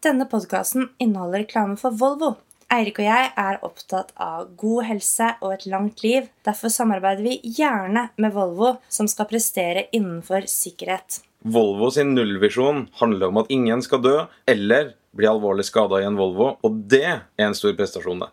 Denne podkasten inneholder reklame for Volvo. Eirik og jeg er opptatt av god helse og et langt liv. Derfor samarbeider vi gjerne med Volvo, som skal prestere innenfor sikkerhet. Volvo sin nullvisjon handler om at ingen skal dø eller bli alvorlig skada i en Volvo, og det er en stor prestasjon. det.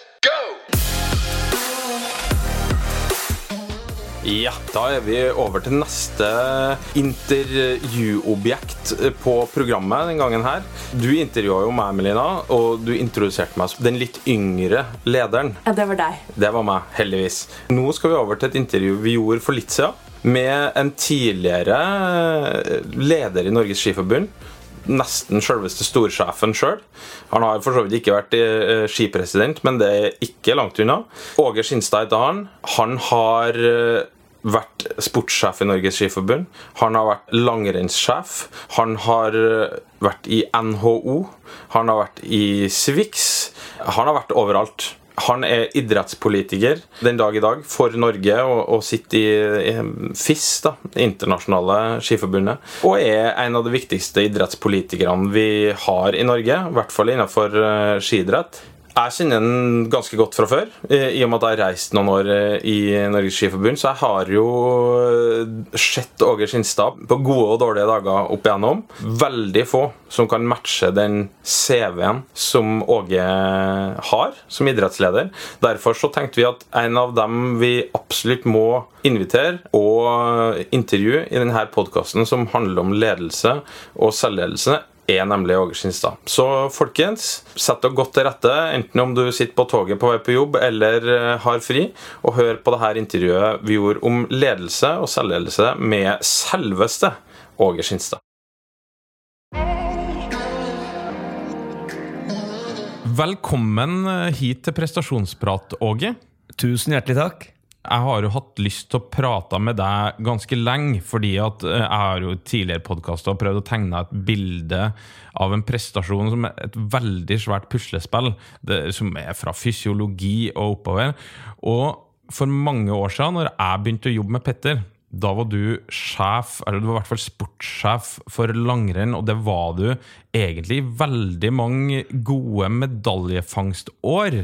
Ja, da er vi over til neste intervjuobjekt på programmet den gangen her. Du intervjua jo meg, Melina, og du introduserte meg som den litt yngre lederen. Ja, det var deg. Det var meg, heldigvis. Nå skal vi over til et intervju vi gjorde for litt siden med en tidligere leder i Norges Skiforbund. Nesten selveste storsjefen sjøl. Selv. Han har for så vidt ikke vært eh, skipresident, men det er ikke langt unna. Åge Skinstad heter han. Han har eh, vært sportssjef i Norges Skiforbund. Han har vært langrennssjef. Han har eh, vært i NHO. Han har vært i Swix. Han har vært overalt. Han er idrettspolitiker den dag i dag for Norge og, og sitter i, i FIS, da, internasjonale skiforbundet. Og er en av de viktigste idrettspolitikerne vi har i Norge, i hvert fall innenfor uh, skiidrett. Jeg kjenner den ganske godt fra før, i og med at jeg har reist noen år eh, i Norges Skiforbund. Så jeg har jo eh, sett Åge Skinstad på gode og dårlige dager opp igjennom. Veldig få som kan matche den CV-en som Åge har som idrettsleder. Derfor så tenkte vi at en av dem vi absolutt må invitere og intervjue i denne podkasten som handler om ledelse og selvledelse, er nemlig Åge Skinstad. Så folkens, sett dere godt til rette, enten om du sitter på toget på vei på jobb eller eh, har fri, og hør på dette intervjuet vi gjorde om ledelse og selvledelse med selveste Åge Skinstad. Velkommen hit til prestasjonsprat, Åge. Tusen hjertelig takk jeg har jo hatt lyst til å prate med deg ganske lenge, fordi at eh, jeg har jo tidligere podkaster prøvd å tegne et bilde av en prestasjon som er et veldig svært puslespill, det, som er fra fysiologi og oppover. Og for mange år siden, når jeg begynte å jobbe med Petter, da var du sjef, eller du var i hvert fall sportssjef for langrenn, og det var du egentlig i veldig mange gode medaljefangstår.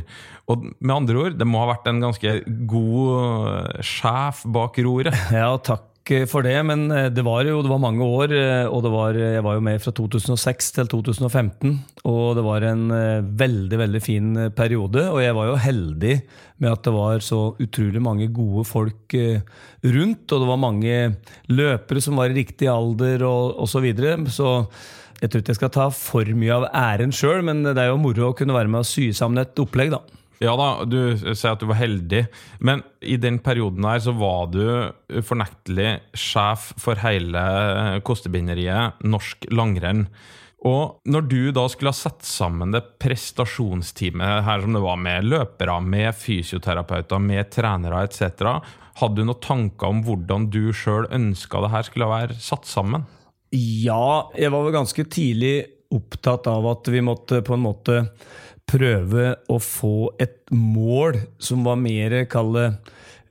Og med andre ord, det må ha vært en ganske god sjef bak roret? Ja, takk for det, men eh, det var jo det var mange år. Eh, og var, jeg var jo med fra 2006 til 2015. Og det var en eh, veldig, veldig fin periode. Og jeg var jo heldig med at det var så utrolig mange gode folk rundt. Og det var mange løpere som var i riktig alder og osv. Så, videre. så jeg tror ikke jeg skal ta for mye av æren sjøl, men det er jo moro å kunne være med og sy sammen et opplegg, da. Ja da, du sier at du var heldig, men i den perioden her så var du fornektelig sjef for hele kostebinderiet Norsk Langrenn. Og når du da skulle ha satt sammen det prestasjonsteamet her som det var, med løpere, med fysioterapeuter, med trenere etc., hadde du noen tanker om hvordan du sjøl ønska det her skulle være satt sammen? Ja, jeg var vel ganske tidlig opptatt av at vi måtte på en måte prøve å få et mål som var mer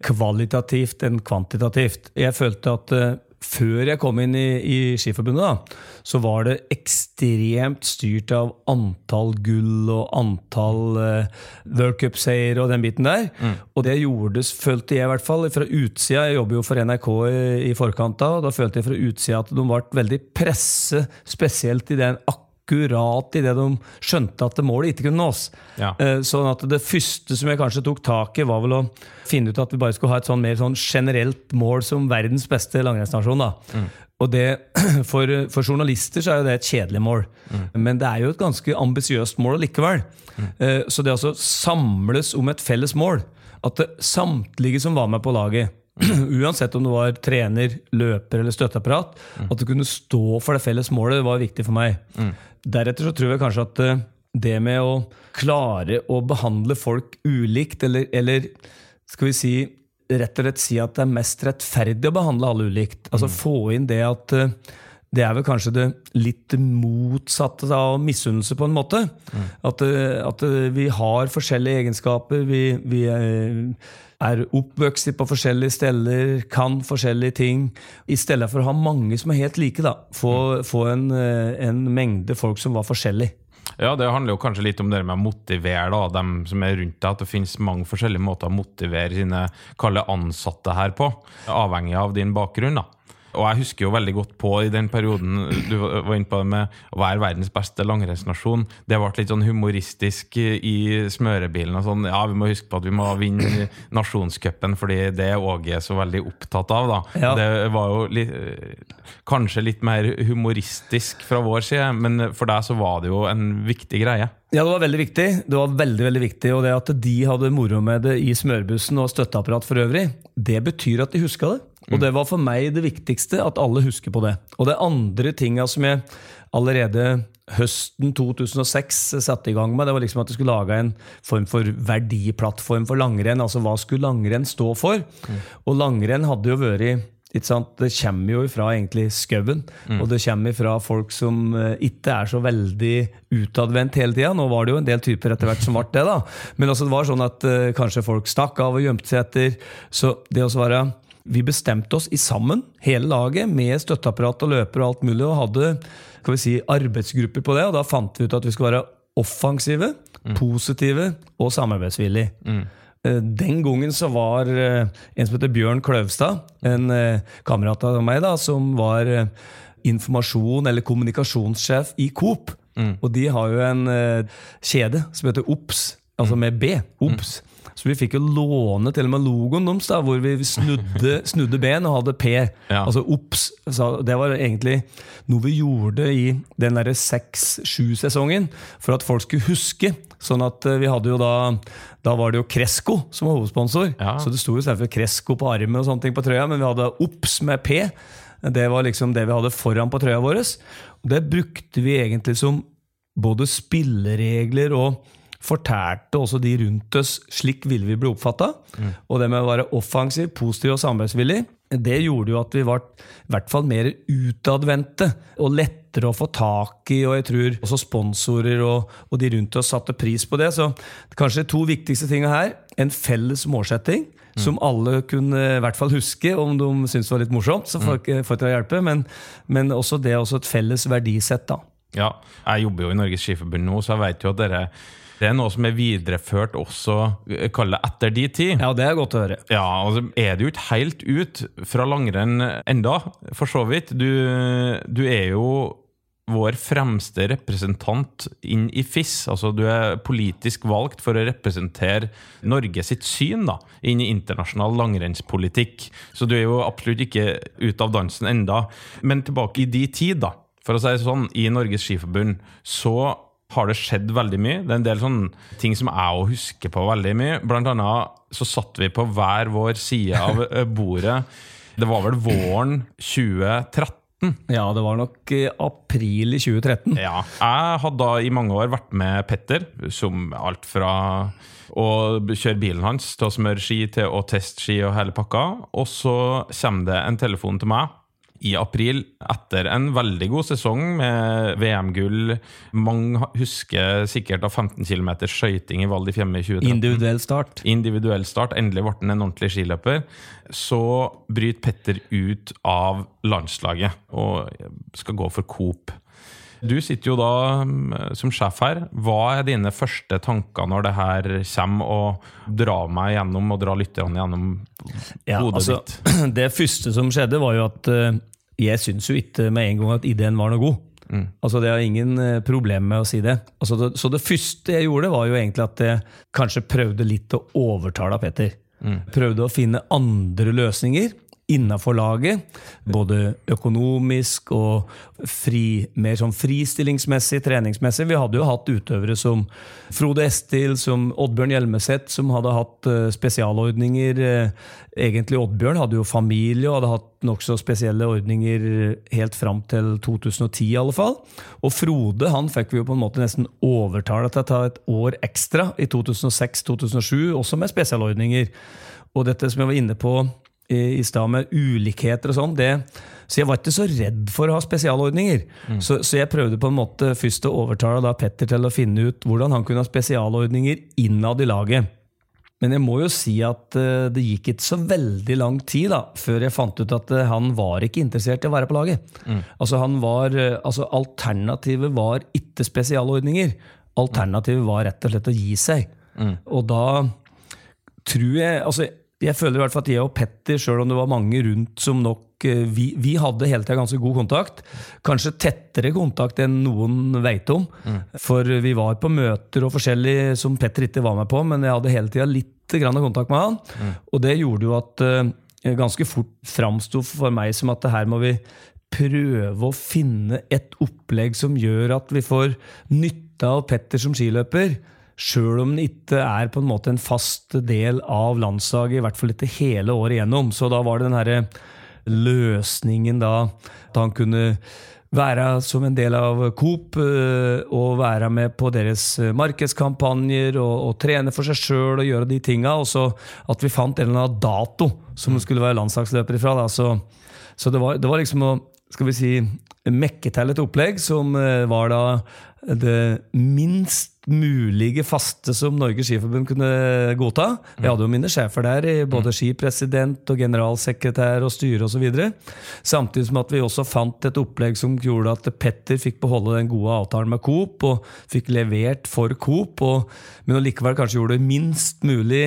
kvalitativt enn kvantitativt. Jeg følte at uh, før jeg kom inn i, i Skiforbundet, da, så var det ekstremt styrt av antall gull og antall uh, World Cup-seiere og den biten der. Mm. Og det gjordes, følte jeg i hvert fall fra utsida. Jeg jobber jo for NRK i, i forkant da, og da følte jeg fra utsida at de ble veldig presse, spesielt i den akkurat akkurat idet de skjønte at målet ikke kunne nås. Ja. Eh, sånn at Det første som jeg kanskje tok tak i, var vel å finne ut at vi bare skulle ha et sånn mer sånn generelt mål som verdens beste langrennsnasjon. Mm. Og det, for, for, journalister så er jo det et kjedelig mål, mm. men det er jo et ganske ambisiøst mål likevel. Mm. Eh, så det å samles om et felles mål, at det, samtlige som var med på laget uansett om du var trener, løper eller støtteapparat, mm. at du kunne stå for det felles målet, det var viktig for meg. Mm. Deretter så tror jeg kanskje at uh, det med å klare å behandle folk ulikt, eller, eller skal vi si rett og slett si at det er mest rettferdig å behandle alle ulikt. Altså Få inn det at eh, det er vel kanskje det litt motsatte av misunnelse, på en måte. At, eh, at eh, vi har forskjellige egenskaper. Vi, vi eh, er oppvokst på forskjellige steder, kan forskjellige ting. I stedet for å ha mange som er helt like, da. Få, få en, en mengde folk som var forskjellige. Ja, det handler jo kanskje litt om det med å motivere da, dem som er rundt deg. At det finnes mange forskjellige måter å motivere sine ansatte her på. Avhengig av din bakgrunn. da. Og jeg husker jo veldig godt på i den perioden du var inne på det med å være verdens beste langrennsnasjon. Det ble litt sånn humoristisk i smørebilen. og sånn, Ja, vi må huske på at vi må vinne nasjonscupen, fordi det er Åge så veldig opptatt av. da. Ja. Det var jo litt, kanskje litt mer humoristisk fra vår side, men for deg så var det jo en viktig greie. Ja, det var veldig viktig. Det var veldig, veldig viktig, Og det at de hadde moro med det i smørbussen og støtteapparat for øvrig, det betyr at de huska det. Og det var for meg det viktigste, at alle husker på det. Og det andre tinga som jeg allerede høsten 2006 satte i gang med, det var liksom at jeg skulle lage en form for verdiplattform for langrenn. Altså hva skulle langrenn stå for? Og langrenn hadde jo vært? Det kommer jo fra egentlig skauen, og det kommer fra folk som eh, ikke er så veldig utadvendt hele tida. Nå var det jo en del typer etter hvert som ble det, da. Men også det var sånn at uh, kanskje folk stakk av og gjemte seg etter. Så det å være Vi bestemte oss i sammen, hele laget, med støtteapparat og løper og alt mulig, og hadde skal vi si, arbeidsgrupper på det. Og da fant vi ut at vi skulle være offensive, positive og samarbeidsvillige. Mm. Den gangen så var eh, en som heter Bjørn Kløvstad, en eh, kamerat av meg, da, som var eh, informasjon- eller kommunikasjonssjef i Coop. Og de har jo en eh, kjede som heter OBS, altså med B. OBS. Så vi fikk jo låne til og med logoen deres, da, hvor vi snudde, snudde ben og hadde P. Ja. Altså OBS. Så det var egentlig noe vi gjorde i den derre seks-sju-sesongen for at folk skulle huske. Sånn at eh, vi hadde jo da Da var det jo Kresko som var hovedsponsor. Ja. Så det sto jo selvfølgelig Kresko på armen og sånne ting på trøya, men vi hadde OBS med P. Det var liksom det vi hadde foran på trøya vår. Det brukte vi egentlig som både spilleregler og fortalte også de rundt oss slik ville vi bli oppfatta. Og det med å være offensiv, positiv og samarbeidsvillig, det gjorde jo at vi var i hvert fall mer utadvendte og lettere å få tak i. Og jeg tror også sponsorer og, og de rundt oss satte pris på det. Så kanskje de to viktigste tinga her. En felles målsetting. Som alle kunne i hvert fall huske, om de syntes det var litt morsomt. så får får ikke det hjelpe, men, men også det er også et felles verdisett. da. Ja, jeg jobber jo i Norges Skiforbund nå, så jeg vet jo at dere, det er noe som er videreført også, eh, kall det etter de tid. Ja, det er godt å høre. Ja, altså er det jo ikke helt ut fra langrenn enda, for så vidt. Du, du er jo vår fremste representant inn i FIS. Altså du er politisk valgt for å representere Norge sitt syn da, inn i internasjonal langrennspolitikk. Så du er jo absolutt ikke ute av dansen enda. Men tilbake i de tid, da. For å si det sånn, i Norges Skiforbund så har det skjedd veldig mye. Det er en del sånne ting som jeg òg husker på veldig mye. Blant annet så satt vi på hver vår side av eh, bordet. Det var vel våren 2013. Ja, det var nok eh, april i 2013. Ja. Jeg hadde da i mange år vært med Petter, som alt fra å kjøre bilen hans til å smøre ski til å teste ski og hele pakka. Og så kommer det en telefon til meg i april, etter en veldig god sesong med VM-gull. Mange husker sikkert av 15 km skøyting i Val di Fiemme i 2013 Individuell start. individuell start. Endelig ble han en ordentlig skiløper. Så bryter Petter ut av landslaget og skal gå for Coop. Du sitter jo da mm, som sjef her. Hva er dine første tanker når det her kommer, og drar meg gjennom og drar lytterne gjennom Ja, hodet altså, ditt? det første som skjedde, var jo at eh, jeg syns jo ikke med en gang at ideen var noe god. Altså Det har ingen eh, problem med å si det. Altså det. Så det første jeg gjorde, var jo egentlig at jeg kanskje prøvde litt å overtale Petter. Prøvde å finne andre løsninger. Innafor laget. Både økonomisk og fri, mer sånn fristillingsmessig, treningsmessig. Vi hadde jo hatt utøvere som Frode Estil, som Oddbjørn Hjelmeset, som hadde hatt eh, spesialordninger. Eh, Egentlig Oddbjørn hadde jo familie og hadde hatt nokså spesielle ordninger helt fram til 2010 i alle fall. Og Frode han fikk vi jo på en måte nesten overtale til å ta et år ekstra i 2006-2007, også med spesialordninger. Og dette som jeg var inne på i, i stad med ulikheter og sånn, det så jeg var ikke så redd for å ha spesialordninger. Mm. Så, så, jeg prøvde på en måte først å overtale da Petter til å finne ut hvordan han kunne ha spesialordninger innad i laget. Men jeg må jo si at uh, det gikk ikke så veldig lang tid da, før jeg fant ut at uh, han var ikke interessert i å være på laget. Mm. Altså han var, uh, altså Alternativet var ikke spesialordninger. Alternativet var rett og slett å gi seg. Mm. Og da tror jeg altså jeg føler i hvert fall at jeg og Petter, sjøl om det var mange rundt som nok eh, Vi, vi hadde hele tida ganske god kontakt. Kanskje tettere kontakt enn noen veit om. Mm. For vi var på møter og forskjellig som Petter ikke var med på, men jeg hadde hele tida litt grann kontakt med han. Mm. Og det gjorde jo at uh, ganske fort framsto for meg som at her må vi prøve å finne et opplegg som gjør at vi får nytte av Petter som skiløper Sjøl om den ikke er på en måte en fast del av landslaget, i hvert fall ikke hele året igjennom. Så da var det den herre løsningen da, at han kunne være som en del av Coop eh, og være med på deres markedskampanjer og, og trene for seg sjøl og gjøre de tinga. Og så at vi fant en eller annen dato som skulle være landslagsløper ifra. Da. Så, så det, var, det, var, liksom å skal vi si, mekke til et opplegg som eh, var da det minst mulige faste som Norges Skiforbund kunne godta. Jeg hadde jo mine sjefer der, både skipresident og generalsekretær og styre osv. Samtidig som at vi også fant et opplegg som gjorde at Petter fikk beholde den gode avtalen med Coop, og fikk levert for Coop, og, men likevel kanskje gjorde det minst mulig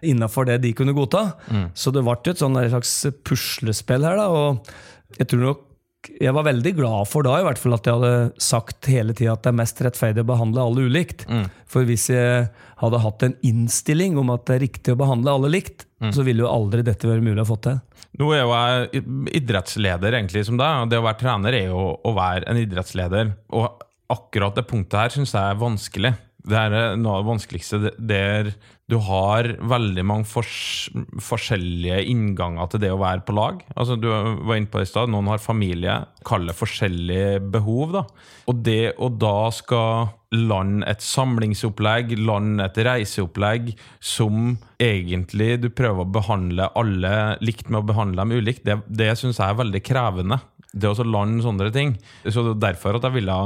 innafor det de kunne godta. Mm. Så det ble et sånn slags puslespill her. da, og jeg tror nok jeg var veldig glad for da i hvert fall at jeg hadde sagt hele tida at det er mest rettferdig å behandle alle ulikt. Mm. For hvis jeg hadde hatt en innstilling om at det er riktig å behandle alle likt, mm. så ville jo aldri dette være mulig å få til. Nå er jo jeg idrettsleder, egentlig, som deg. og Det å være trener er jo å være en idrettsleder. Og akkurat det punktet her syns jeg er vanskelig. Det er noe av det vanskeligste der du har veldig mange fors forskjellige innganger til det å være på lag. Altså, du var inne på det i stad. Noen har familie, kaller forskjellige behov. Da. Og det å da skal lande et samlingsopplegg, lande et reiseopplegg som egentlig du prøver å behandle alle likt med å behandle dem ulikt, det, det syns jeg er veldig krevende. Det å lande sånne ting. Så det er derfor at jeg ville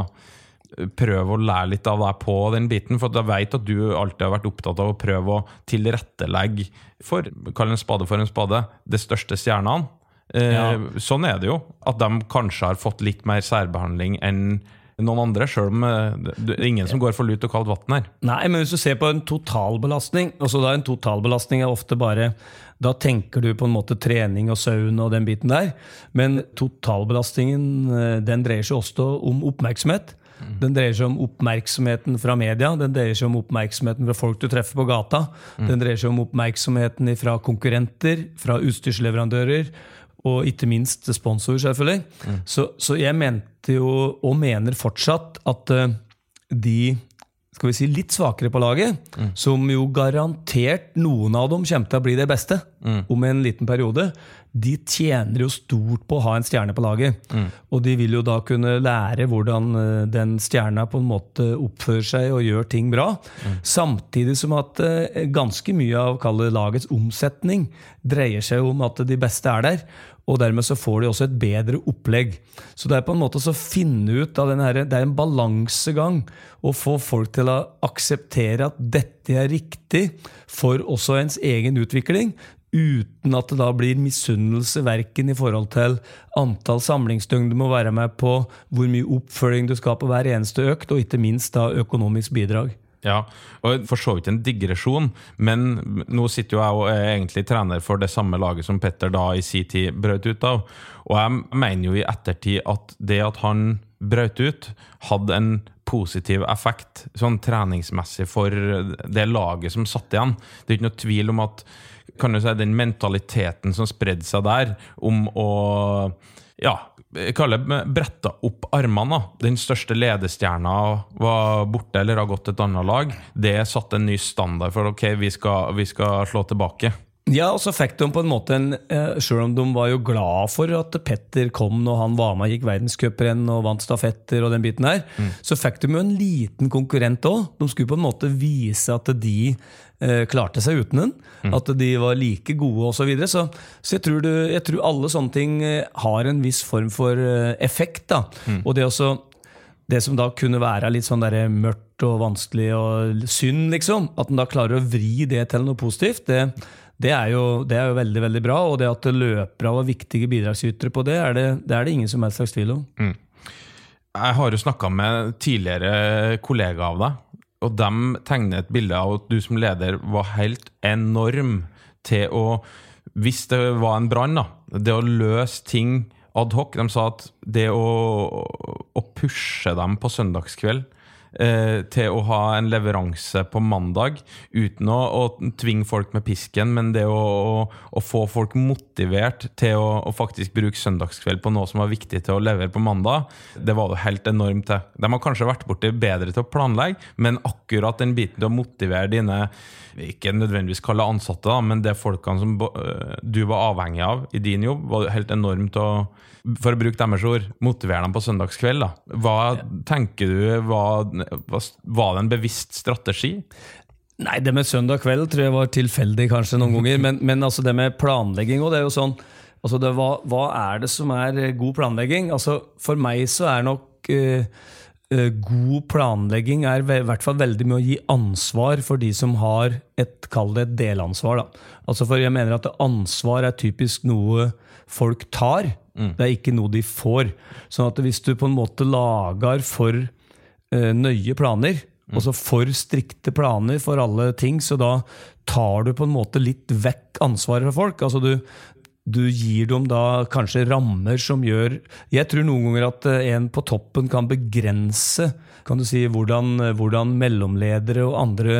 prøve å lære litt av deg på den biten. For jeg vet at du alltid har vært opptatt av å prøve å tilrettelegge for, kall en spade for en spade, de største stjernene. Eh, ja. Sånn er det jo. At de kanskje har fått litt mer særbehandling enn noen andre, sjøl om eh, det er ingen som går for lut og kaldt vann her. Nei, men hvis du ser på en totalbelastning også da En totalbelastning er ofte bare Da tenker du på en måte trening og søvn og den biten der. Men totalbelastningen eh, den dreier seg også om oppmerksomhet. Den dreier seg om oppmerksomheten fra media, den dreier seg om oppmerksomheten fra folk du treffer på gata. Den dreier seg om oppmerksomheten fra konkurrenter, fra utstyrsleverandører, og ikke minst sponsor, selvfølgelig. Mm. Så, så, jeg mente jo, og mener fortsatt, at uh, de skal vi si, litt svakere på laget, mm. som jo garantert noen av dem kommer til å bli det beste mm. om en liten periode, de tjener jo stort på å ha en stjerne på laget. Mm. Og de vil jo da kunne lære hvordan eh, den stjerna på en måte oppfører seg og gjør ting bra. Mm. Samtidig som at eh, ganske mye av lagets omsetning dreier seg om at de beste er der. Og dermed så får de også et bedre opplegg. Så det er på en måte å finne ut av her, Det er en balansegang å få folk til å akseptere at dette er riktig for også ens egen utvikling, uten at det da blir misunnelse verken i forhold til antall samlingsdøgn du må være med på, hvor mye oppfølging du skal på hver eneste økt, og ikke minst da økonomisk bidrag. Ja, og for så vidt en digresjon, men nå sitter jo jeg og er egentlig trener for det samme laget som Petter da i sin tid brøt ut av. Og jeg mener jo i ettertid at det at han brøt ut, hadde en positiv effekt sånn treningsmessig for det laget som satt igjen. Det er ikke noe tvil om at kan du si, den mentaliteten som spredde seg der, om å ja, jeg kaller bretta opp armene. Den største ledestjerna var borte eller har gått et annet lag. Det satte en ny standard for ok, vi skal, vi skal slå tilbake. Ja, og så fikk de på en måte en eh, Selv om de var jo glad for at Petter kom når han var med og gikk verdenscuprenn og vant stafetter, og den biten her, så fikk de jo en liten konkurrent òg. De skulle på en måte vise at de eh, klarte seg uten den. At de var like gode osv. Så, videre. så Så jeg tror, du, jeg tror alle sånne ting eh, har en viss form for eh, effekt. da. Og det også det som da kunne være litt sånn der mørkt og vanskelig og synd, liksom, at en da klarer å vri det til noe positivt, det, det, er jo, det er jo veldig veldig bra. Og det at det løper av viktige bidragsytere på det, er det, det er det ingen som helst slags tvil om. Jeg har jo snakka med tidligere kollegaer av deg, og de tegner et bilde av at du som leder var helt enorm til å Hvis det var en brann, det å løse ting ad hoc De sa at det å, å pushe dem på søndagskveld eh, til å ha en leveranse på mandag, uten å, å tvinge folk med pisken, men det å, å, å få folk motivert til å, faktisk bruke søndagskveld på noe som var viktig til å levere på mandag, det var det helt enormt til. De har kanskje vært borti bedre til å planlegge, men akkurat den biten til å motivere dine ikke nødvendigvis kalle ansatte, da, men det folkene som øh, du var avhengig av i din jobb, var helt enormt å for å bruke deres ord, motivere dem på søndagskveld. da. Hva tenker du, var, var det en bevisst strategi? Nei, det med søndag kveld tror jeg var tilfeldig kanskje noen ganger. Men, men altså det med planlegging og det er jo sånn altså det, hva, hva er det som er eh, god planlegging? Altså For meg så er nok uh, uh, god planlegging er i hvert fall veldig med å gi ansvar for de som har et, kall det et delansvar. da. Altså For jeg mener at ansvar er typisk noe folk tar, det er ikke noe de får. Sånn at hvis du på en måte lager for nøye planer, altså for strikte planer for alle ting, så da tar du på en måte litt vekk ansvaret fra folk. Altså du, du gir dem da kanskje rammer som gjør Jeg tror noen ganger at eh, en på toppen kan begrense kan du si, hvordan, hvordan mellomledere og andre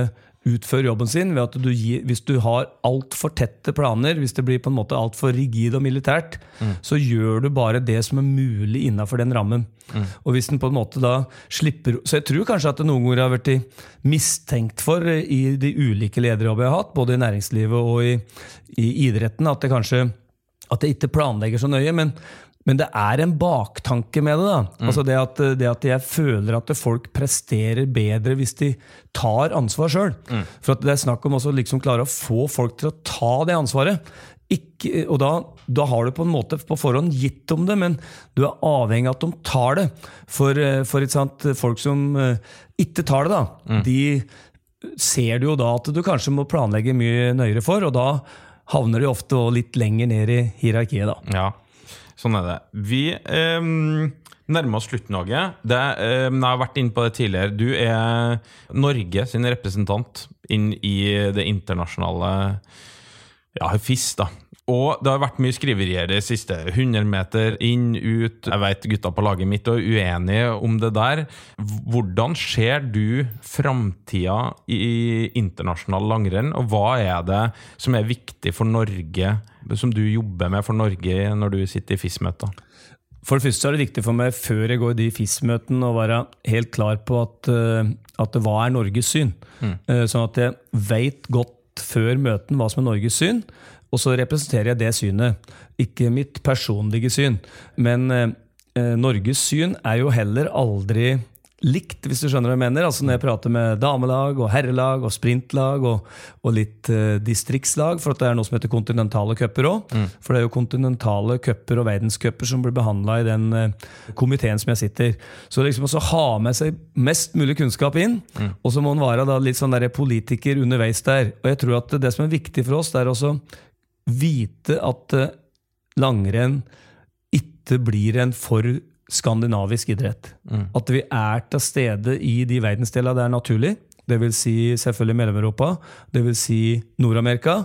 utfører jobben sin. ved at du gir, Hvis du har altfor tette planer, hvis det blir på en måte altfor rigid og militært, så gjør du bare det som er mulig innafor den rammen. Og hvis den på en måte da slipper Så jeg tror kanskje at det noen ganger har vært mistenkt for eh, i de ulike lederjobbene jeg har hatt, både i næringslivet og i, i idretten, at det kanskje at jeg ikke planlegger så nøye. men men det er en baktanke med det. da. Altså det at, det at jeg føler at folk presterer bedre hvis de tar ansvar sjøl. For at det er snakk om å liksom klare å få folk til å ta det ansvaret. Ikke, og da, da har du på en måte på forhånd gitt dem det, men du er avhengig av at de tar det. For, eh, for sant, folk som eh, ikke tar det, da, de ser du jo da at du kanskje må planlegge mye nøyere for, og da havner de ofte litt lenger ned i hierarkiet. da. Ja, sånn er det. Vi eh, nærmer oss slutten, Åge. Ehm, jeg har vært inne på det tidligere. Du er Norge sin representant inn i det internasjonale ja, FIS, da. Og det har vært mye skriverier de siste 100 meter inn, ut. Jeg vet gutta på laget mitt er uenige om det der. Hvordan ser du framtida i internasjonal langrenn, og hva er det som er viktig for Norge, som du jobber med for Norge når du sitter i FIS-møter? For det første er det viktig for meg før jeg går i de FIS-møtene å være helt klar på at, eh, at hva er Norges syn. Mm. Sånn at jeg veit godt før møten hva som er Norges syn, og så representerer jeg det synet. Ikke mitt personlige syn. Men eh, eh, Norges syn er jo heller aldri likt, hvis du skjønner hva jeg mener. Altså Når jeg prater med damelag og herrelag og sprintlag og, og litt uh, distriktslag, for at det er noe som heter kontinentale cuper òg. For det er jo kontinentale cuper og verdenscuper som blir behandla i den uh, komiteen som jeg sitter. Så liksom også ha med seg mest mulig kunnskap inn, og så må man være da litt sånn der politiker underveis der. Og jeg tror at det som er viktig for oss, det er også vite at uh, langrenn ikke blir en for skandinavisk idrett. At vi er til stede i de verdensdelene det er naturlig. Det vil si selvfølgelig Mellom-Europa, det vil si Nord-Amerika,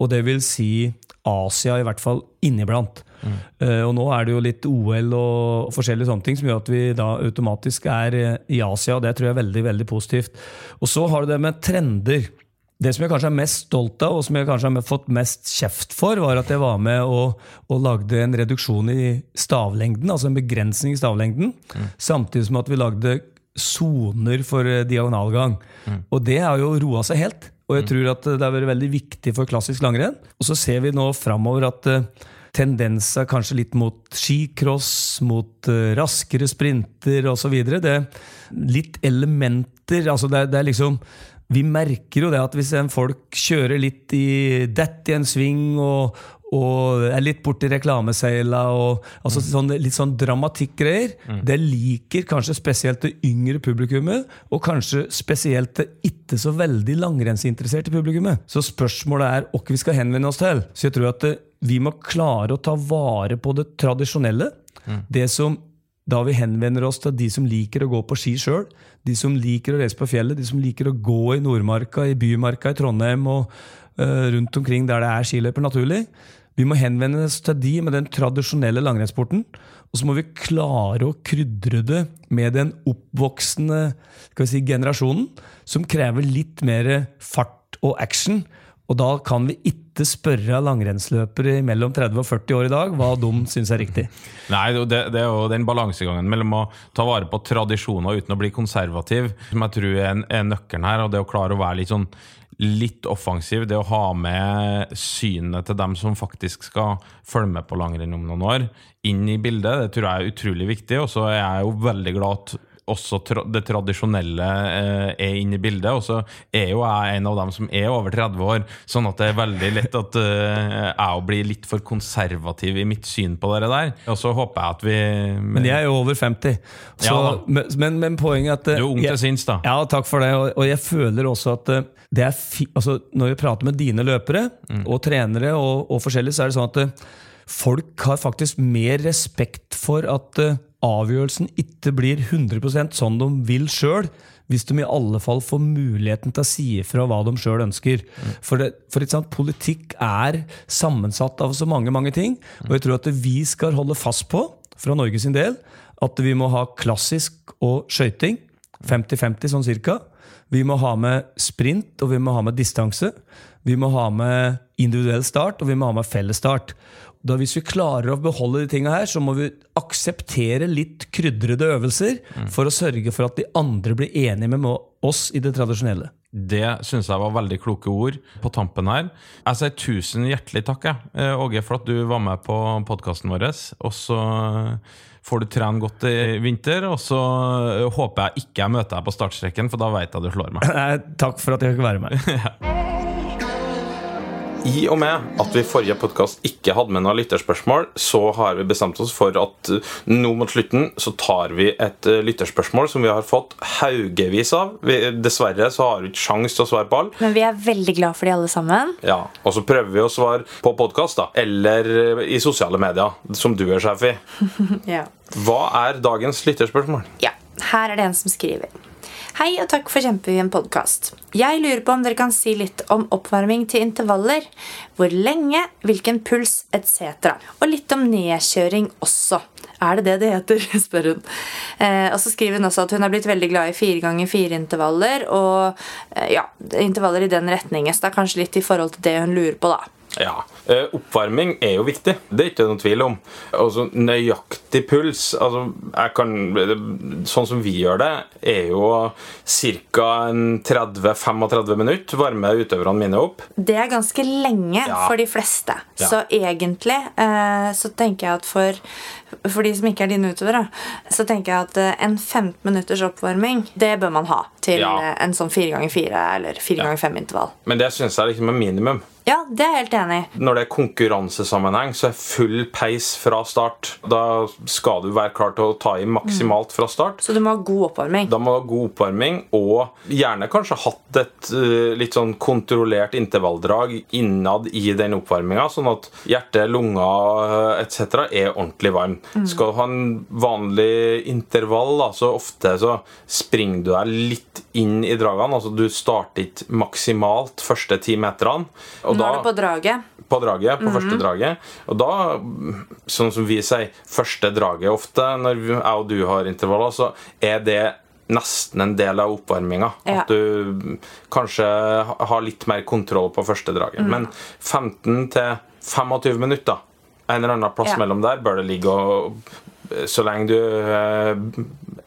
og det vil si Asia, i hvert fall inniblant. Eh, og nå er det jo litt OL og forskjellige sånne ting som gjør at vi da automatisk er eh, i Asia, og det tror jeg er veldig, veldig positivt. Og så har du det med trender. Det som jeg kanskje er mest stolt av, og som jeg kanskje har fått mest kjeft for, var at jeg var med og, og lagde en reduksjon i stavlengden, altså en begrensning i stavlengden, samtidig som at vi lagde soner for diagonalgang. diagonalgang. Og det har jo roa seg helt. Og jeg tror at det har vært veldig viktig for klassisk langrenn. Og så ser vi nå framover at eh, tendenser kanskje litt mot skicross, mot eh, raskere sprinter osv. Det litt elementer altså det, er- det er liksom vi merker jo det at hvis en folk kjører litt i dett i en sving og, og er litt borti reklameseila og altså sånn, litt sånn dramatikkgreier, det liker kanskje spesielt det yngre publikummet, og kanskje spesielt det ikke så veldig langrennsinteresserte publikummet. Så spørsmålet er hva vi skal henvende oss til. Så jeg tror at det, vi må klare å ta vare på det tradisjonelle. Det som da vi henvender oss til de som liker å gå på ski sjøl, de som liker å reise på fjellet, de som liker å gå i Nordmarka, i Bymarka i Trondheim og uh, rundt omkring der det er skiløyper naturlig. Vi må henvende oss til de med den tradisjonelle langrennssporten. Og så må vi klare å krydre det med den oppvoksende si, generasjonen, som krever litt mer fart og action. Og da kan vi ikke spørre langrennsløpere mellom 30 og 40 år i dag hva de syns er riktig. Nei, det, det er jo den balansegangen mellom å ta vare på tradisjoner uten å bli konservativ, som jeg tror er, er nøkkelen her. Og det å klare å være litt sånn litt offensiv, det å ha med synet til dem som faktisk skal følge med på langrenn om noen år, inn i bildet, det tror jeg er utrolig viktig. Og så er jeg jo veldig glad at også tra det tradisjonelle eh, er inne i bildet. Og så er jo jeg en av dem som er over 30 år, sånn at det er veldig lett at eh, jeg blir litt for konservativ i mitt syn på det der. Og så håper jeg at vi Men jeg er jo over 50. Så, Ja men, men, poenget er at Du er ung til sinns, da. Ja, takk for det. Og, og jeg føler også at eh, det er fi, altså, Når vi prater med dine løpere Mm. og trenere og, og forskjellig, så er det sånn at eh, folk har faktisk mer respekt for at eh, avgjørelsen ikke blir 100% sånn de vil sjøl. Hvis de i alle fall får muligheten til å si ifra hva de sjøl ønsker. For, det, for sant, politikk er sammensatt av så mange mange ting. Og jeg tror at vi skal holde fast på, fra Norges del, at vi må ha klassisk og skøyting. 50-50 sånn cirka. Vi må ha med sprint, og vi må ha med distanse. Vi må ha med individuell start, og vi må ha med fellesstart. Da Hvis vi klarer å beholde de tinga her, så må vi akseptere litt krydrede øvelser for å sørge for at de andre blir enige med oss i det tradisjonelle. Det syns jeg var veldig kloke ord på tampen her. Jeg sier tusen hjertelig takk, jeg, eh, Åge, for at du var med på podkasten vår. Og så får du trene godt i vinter, og så eh, håper jeg ikke jeg møter deg på startstreken, for da veit jeg du slår meg. Nei, Takk for at jeg fikk være med. I og med at vi i forrige podkast ikke hadde med noen lytterspørsmål, så har vi bestemt oss for at uh, nå mot slutten så tar vi et uh, lytterspørsmål som vi har fått haugevis av. Vi, dessverre så har vi ikke sjans til å svare på alle. Men vi er veldig glad for de alle sammen. Ja, Og så prøver vi å svare på podkast, da. Eller i sosiale medier, som du er sjef i. Ja. Hva er dagens lytterspørsmål? Ja, her er det en som skriver. Hei og takk for kjempefin podkast. Jeg lurer på om dere kan si litt om oppvarming til intervaller. Hvor lenge, hvilken puls etc. Og litt om nedkjøring også. Er det det det heter? spør hun. Eh, og så skriver hun også at hun er blitt veldig glad i fire ganger fire intervaller. Og eh, ja, intervaller i den retningen. Så det er kanskje litt i forhold til det hun lurer på, da. Ja, eh, Oppvarming er jo viktig. Det er ikke noen tvil om. Altså, Nøyaktig puls altså, kan, Sånn som vi gjør det, er jo ca. 30-35 minutter varmer utøverne mine opp. Det er ganske lenge Ja. for de fleste. Ja. Så egentlig eh, så tenker jeg at for, for de som ikke er dine utøvere, så tenker jeg at eh, en 15 minutters oppvarming, det bør man ha til Ja. eh, en sånn 4x4 eller 4x5-intervall. Men det syns jeg liksom er minimum. Ja, det er jeg helt enig i. Når det er konkurransesammenheng, så er full peis fra start. Da skal du være klar til å ta i maksimalt fra start. Så du må ha god oppvarming. Da må du ha god oppvarming, og gjerne kanskje hatt et uh, litt sånn kontrollert intervalldrag innad i den oppvarminga, sånn at hjerte, lunger etc. er ordentlig varm. Skal du ha en vanlig intervall, da, så ofte så springer du deg litt inn i dragene. Altså du starter ikke maksimalt første ti meterne. Nå da, er du på draget. på draget, på første draget. Og da, sånn som vi sier, første draget ofte, når jeg og du har intervaller, så er det nesten en del av oppvarminga. Ja. At du kanskje har litt mer kontroll på første draget. Mm. Men 15 til 25 minutter, en eller annen plass Ja. mellom der, bør det ligge og så lenge du eh,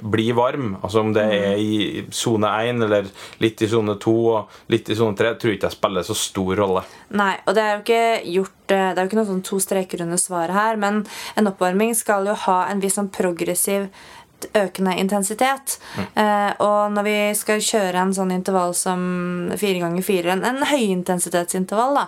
blir varm, altså om det Mm. er i sone 1 eller litt i sone 2 og litt i sone 3, tror ikke jeg spiller så stor rolle. Nei, og det er jo ikke gjort eh, Det er jo ikke noe sånn to streker under svaret her, men en oppvarming skal jo ha en viss sånn progressiv økende intensitet. Eh, og når vi skal kjøre en sånn intervall som fire ganger fire, en, en høyintensitetsintervall, da,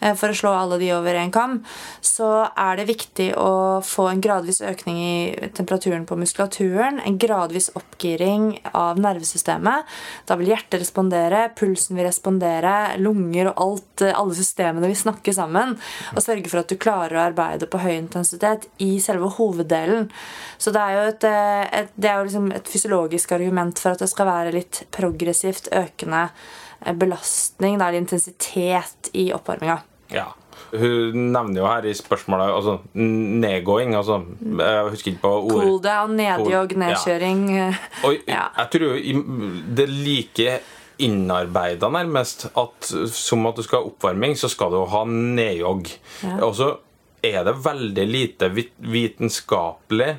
eh, for å slå alle de over en kam, så er det viktig å få en gradvis økning i temperaturen på muskulaturen, en gradvis oppgiring av nervesystemet. Da vil hjertet respondere, pulsen vil respondere, lunger og alt, eh, alle systemene vil snakke sammen og sørge for at du klarer å arbeide på høy intensitet i selve hoveddelen. Så det er jo et, et, det er jo liksom et fysiologisk argument for at det skal være litt progressivt økende eh, belastning, da, eller intensitet i oppvarminga. Ja. Hun nevner jo her i spørsmålet altså, nedgåing. Altså, jeg husker ikke på ordet. Cool down, nedjogg, nedkjøring. ja. Og Ja. jeg tror jo det er like innarbeida nærmest at som at du skal ha oppvarming, så skal du ha nedjogg. Ja. Og så er det veldig lite vitenskapelig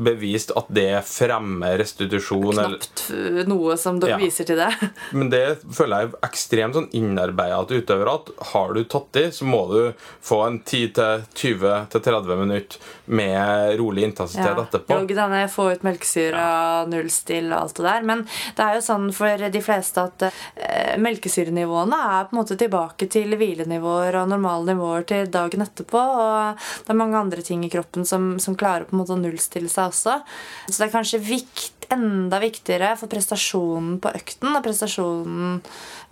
bevist at det fremmer restitusjon. eller- Knapt noe som dere Ja. viser til det. Men det føler jeg er ekstremt sånn innarbeida til utøvere at har du tatt i, så må du få en 10-20-30 minutter med rolig intensitet etterpå. Jo, få ut melkesyre og nullstill og alt det der. Men det er jo sånn for de fleste at eh, melkesyrenivåene er på en måte tilbake til hvilenivåer og normale nivåer til dagen etterpå. Og det er mange andre ting i kroppen som, som klarer på en måte å nullstille seg også. Så det er kanskje vikt, enda viktigere for prestasjonen på økten og prestasjonen,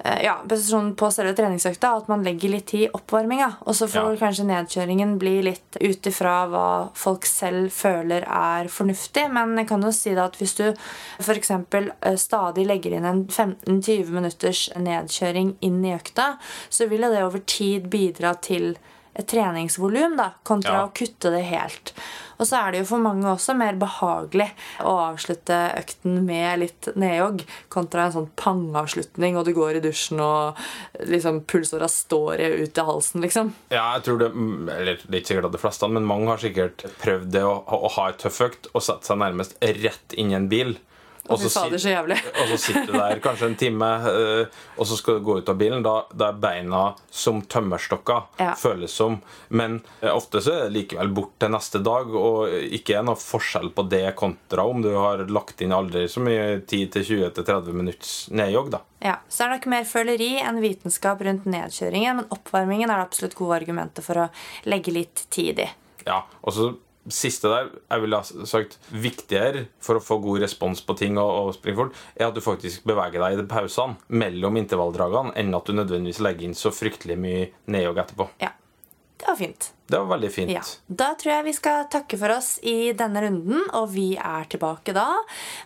eh, ja, prestasjonen på selve treningsøkta at man legger litt tid i oppvarminga. Og så får Ja. kanskje nedkjøringen bli litt ut ifra hva folk selv føler er fornuftig. Men jeg kan jo si da at hvis du f.eks. stadig legger inn en 15-20 minutters nedkjøring inn i økta, så vil jo det over tid bidra til et treningsvolum, kontra Ja. å kutte det helt. Og så er det jo for mange også mer behagelig å avslutte økten med litt nedjogg, kontra en sånn pangavslutning, og du går i dusjen og liksom pulsåra står ut i halsen, liksom. Ja, jeg tror det Eller det er ikke sikkert at de fleste, men mange har sikkert prøvd det å, å ha et tøff økt og sette seg nærmest rett inn i en bil. Og så, fader, så jævlig. og så sitter du der kanskje en time, eh, og så skal du gå ut av bilen. Da, da er beina som tømmerstokker, Ja. føles som. Men eh, ofte så er det likevel bort til neste dag, og ikke er noe forskjell på det kontra om du har lagt inn aldri så mye 10-20-30 minutts nedjogg, da. Ja, Så er det nok mer føleri enn vitenskap rundt nedkjøringen, men oppvarmingen er det absolutt gode argumenter for å legge litt tid i. Ja, og så siste der, jeg ville ha sagt viktigere for å få god respons på ting og, og springe fort, er at du faktisk beveger deg i de pausene mellom intervalldragene, enn at du nødvendigvis legger inn så fryktelig mye nedjogg etterpå. Ja, det var fint. Det var veldig fint. Ja, Da tror jeg vi skal takke for oss i denne runden, og vi er tilbake da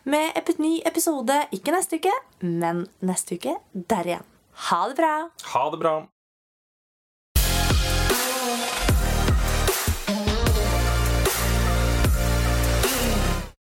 med en ny episode ikke neste uke, men neste uke der igjen. Ha det bra! Ha det bra!